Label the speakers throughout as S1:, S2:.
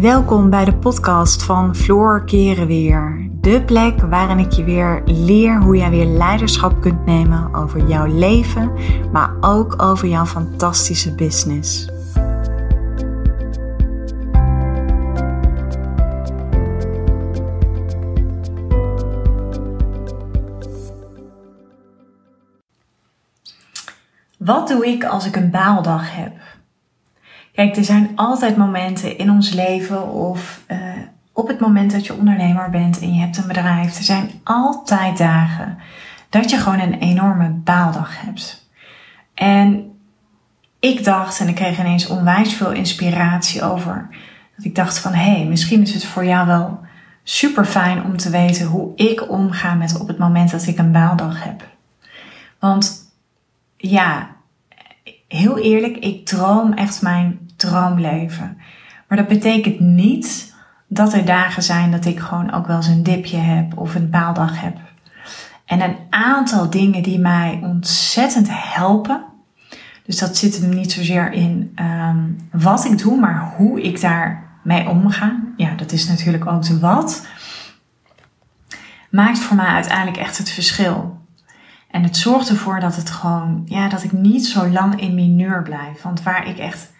S1: Welkom bij de podcast van Floor Keren Weer. De plek waarin ik je weer leer hoe jij weer leiderschap kunt nemen over jouw leven, maar ook over jouw fantastische business. Wat doe ik als ik een baaldag heb? Kijk, er zijn altijd momenten in ons leven of uh, op het moment dat je ondernemer bent en je hebt een bedrijf. Er zijn altijd dagen dat je gewoon een enorme baaldag hebt. En ik dacht, en ik kreeg ineens onwijs veel inspiratie over, dat ik dacht van hé, hey, misschien is het voor jou wel super fijn om te weten hoe ik omga met op het moment dat ik een baaldag heb. Want ja, heel eerlijk, ik droom echt mijn droomleven. Maar dat betekent niet dat er dagen zijn dat ik gewoon ook wel eens een dipje heb of een baaldag heb. En een aantal dingen die mij ontzettend helpen. Dus dat zit hem niet zozeer in um, wat ik doe, maar hoe ik daarmee omga. Ja, dat is natuurlijk ook de wat. Maakt voor mij uiteindelijk echt het verschil. En het zorgt ervoor dat het gewoon, ja, dat ik niet zo lang in mineur blijf. Want waar ik echt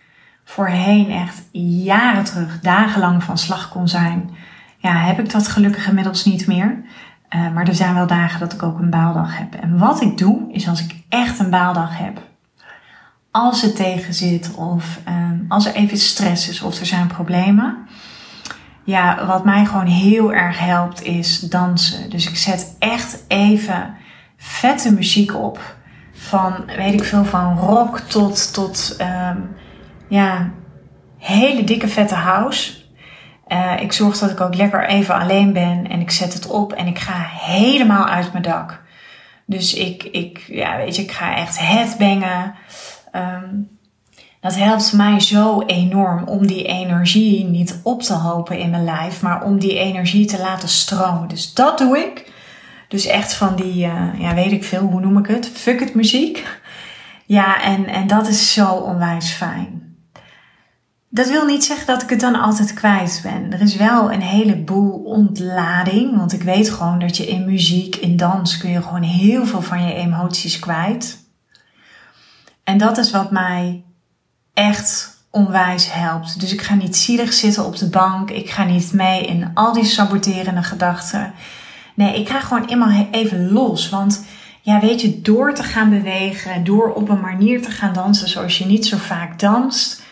S1: voorheen echt jaren terug dagenlang van slag kon zijn, ja, heb ik dat gelukkig inmiddels niet meer. Uh, maar er zijn wel dagen dat ik ook een baaldag heb. En wat ik doe, is als ik echt een baaldag heb, als het tegen zit of um, als er even stress is of er zijn problemen. Ja, wat mij gewoon heel erg helpt is dansen. Dus ik zet echt even vette muziek op. Van, weet ik veel, van rock tot, tot um, ja, hele dikke vette house. Uh, ik zorg dat ik ook lekker even alleen ben en ik zet het op en ik ga helemaal uit mijn dak. Dus ik, ik, ja, weet je, ik ga echt headbangen. Um, dat helpt mij zo enorm om die energie niet op te hopen in mijn lijf, maar om die energie te laten stromen. Dus dat doe ik. Dus echt van die, uh, ja, weet ik veel, hoe noem ik het? Fuck it muziek. Ja, en, en dat is zo onwijs fijn. Dat wil niet zeggen dat ik het dan altijd kwijt ben. Er is wel een heleboel ontlading. Want ik weet gewoon dat je in muziek, in dans kun je gewoon heel veel van je emoties kwijt. En dat is wat mij echt onwijs helpt. Dus ik ga niet zielig zitten op de bank. Ik ga niet mee in al die saboterende gedachten. Nee, ik ga gewoon eenmaal even los. Want ja, weet je, door te gaan bewegen, door op een manier te gaan dansen zoals je niet zo vaak danst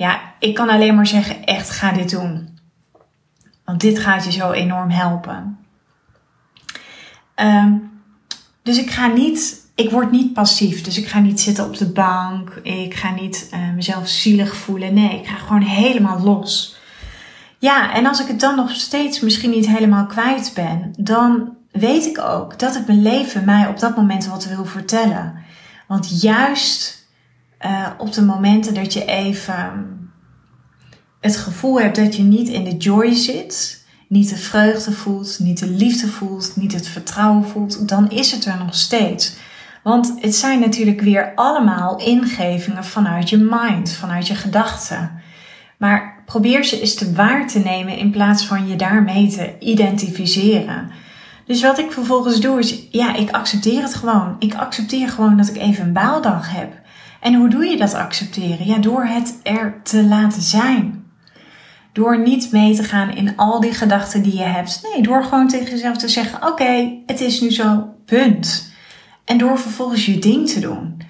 S1: ja, ik kan alleen maar zeggen, echt ga dit doen. Want dit gaat je zo enorm helpen. Um, dus ik ga niet, ik word niet passief. Dus ik ga niet zitten op de bank. Ik ga niet uh, mezelf zielig voelen. Nee, ik ga gewoon helemaal los. Ja, en als ik het dan nog steeds misschien niet helemaal kwijt ben, dan weet ik ook dat het mijn leven mij op dat moment wat wil vertellen. Want juist uh, op de momenten dat je even het gevoel hebt dat je niet in de joy zit, niet de vreugde voelt, niet de liefde voelt, niet het vertrouwen voelt, dan is het er nog steeds. Want het zijn natuurlijk weer allemaal ingevingen vanuit je mind, vanuit je gedachten. Maar probeer ze eens te waar te nemen in plaats van je daarmee te identificeren. Dus wat ik vervolgens doe is, ja, ik accepteer het gewoon. Ik accepteer gewoon dat ik even een baaldag heb. En hoe doe je dat accepteren? Ja, door het er te laten zijn. Door niet mee te gaan in al die gedachten die je hebt. Nee, door gewoon tegen jezelf te zeggen: Oké, het is nu zo, punt. En door vervolgens je ding te doen.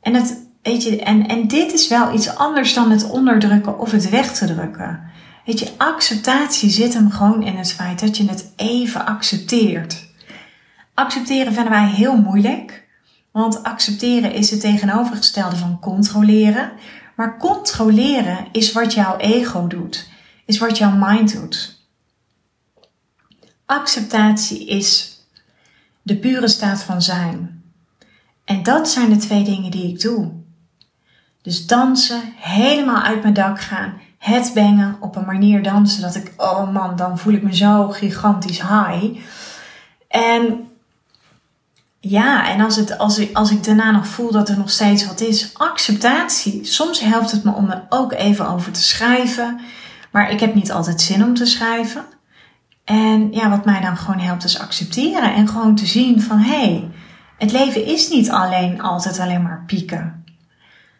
S1: En, het, weet je, en, en dit is wel iets anders dan het onderdrukken of het weg te drukken. Weet je, acceptatie zit hem gewoon in het feit dat je het even accepteert. Accepteren vinden wij heel moeilijk. Want accepteren is het tegenovergestelde van controleren. Maar controleren is wat jouw ego doet, is wat jouw mind doet. Acceptatie is de pure staat van zijn. En dat zijn de twee dingen die ik doe. Dus dansen, helemaal uit mijn dak gaan, het bengen, op een manier dansen dat ik, oh man, dan voel ik me zo gigantisch high. En ja, en als, het, als, ik, als ik daarna nog voel dat er nog steeds wat is, acceptatie. Soms helpt het me om er ook even over te schrijven. Maar ik heb niet altijd zin om te schrijven. En ja, wat mij dan gewoon helpt is accepteren en gewoon te zien van hé, hey, het leven is niet alleen altijd alleen maar pieken.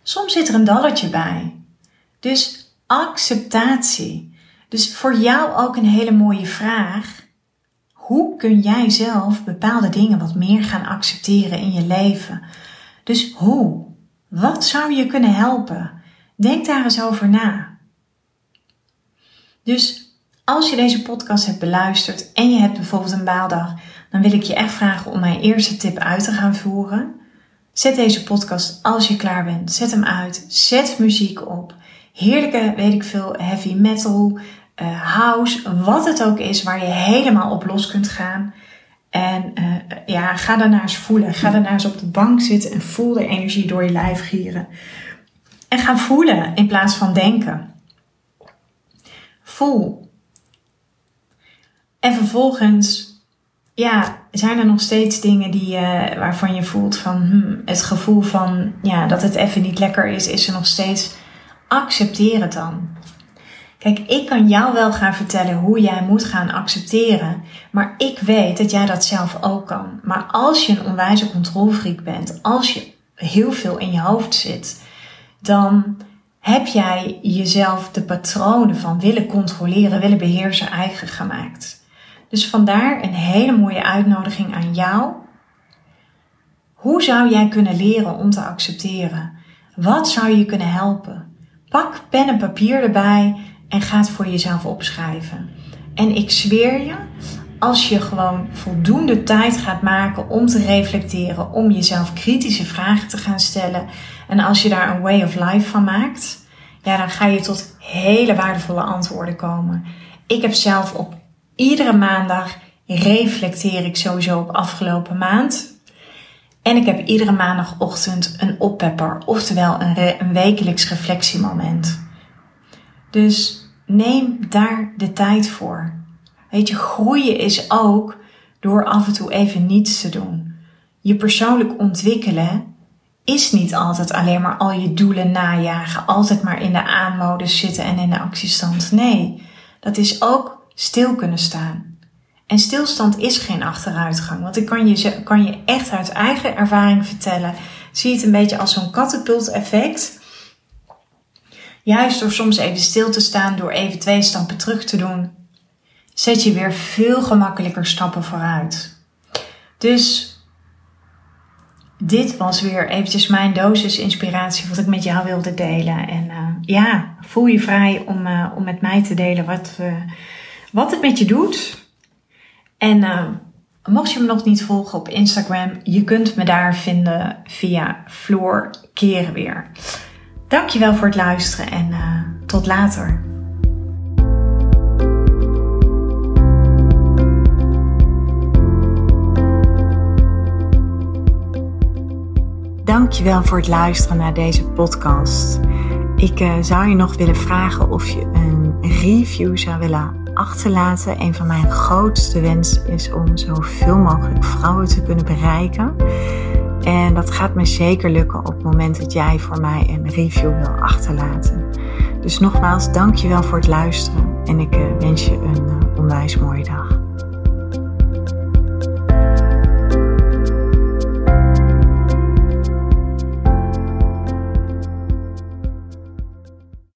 S1: Soms zit er een dalletje bij. Dus acceptatie. Dus voor jou ook een hele mooie vraag. Hoe kun jij zelf bepaalde dingen wat meer gaan accepteren in je leven? Dus hoe? Wat zou je kunnen helpen? Denk daar eens over na. Dus als je deze podcast hebt beluisterd en je hebt bijvoorbeeld een baaldag, dan wil ik je echt vragen om mijn eerste tip uit te gaan voeren. Zet deze podcast als je klaar bent. Zet hem uit. Zet muziek op. Heerlijke, weet ik veel, heavy metal, uh, house, wat het ook is waar je helemaal op los kunt gaan. En uh, ja, ga daarna eens voelen. Ga daarna eens op de bank zitten en voel de energie door je lijf gieren. En ga voelen in plaats van denken. Voel. En vervolgens, ja, zijn er nog steeds dingen die, waarvan je voelt van hmm, het gevoel van ja, dat het even niet lekker is, is er nog steeds. Accepteer het dan. Kijk, ik kan jou wel gaan vertellen hoe jij moet gaan accepteren, maar ik weet dat jij dat zelf ook kan. Maar als je een onwijze controlfreak bent, als je heel veel in je hoofd zit, dan heb jij jezelf de patronen van willen controleren, willen beheersen eigen gemaakt. Dus vandaar een hele mooie uitnodiging aan jou. Hoe zou jij kunnen leren om te accepteren? Wat zou je kunnen helpen? Pak pen en papier erbij en ga voor jezelf opschrijven. En ik zweer je, als je gewoon voldoende tijd gaat maken om te reflecteren, om jezelf kritische vragen te gaan stellen en als je daar een way of life van maakt, ja, dan ga je tot hele waardevolle antwoorden komen. Ik heb zelf op iedere maandag reflecteer ik sowieso op afgelopen maand. En ik heb iedere maandagochtend een oppepper, oftewel een wekelijks reflectiemoment. Dus neem daar de tijd voor. Weet je, groeien is ook door af en toe even niets te doen. Je persoonlijk ontwikkelen is niet altijd alleen maar al je doelen najagen, altijd maar in de aanmodus zitten en in de actiestand. Nee, dat is ook stil kunnen staan. En stilstand is geen achteruitgang, want ik kan je, kan je echt uit eigen ervaring vertellen. Zie het een beetje als zo'n katapult effect. Juist door soms even stil te staan, door even twee stappen terug te doen, zet je weer veel gemakkelijker stappen vooruit. Dus dit was weer eventjes mijn dosis inspiratie wat ik met jou wilde delen. En uh, ja, voel je vrij om, uh, om met mij te delen wat, uh, wat het met je doet. En mocht je me nog niet volgen op Instagram, je kunt me daar vinden via Floor Keren weer. Dankjewel voor het luisteren en tot later. Dankjewel voor het luisteren naar deze podcast. Ik uh, zou je nog willen vragen of je een review zou willen achterlaten. Een van mijn grootste wensen is om zoveel mogelijk vrouwen te kunnen bereiken. En dat gaat me zeker lukken op het moment dat jij voor mij een review wil achterlaten. Dus nogmaals, dankjewel voor het luisteren en ik uh, wens je een uh, onwijs mooie dag.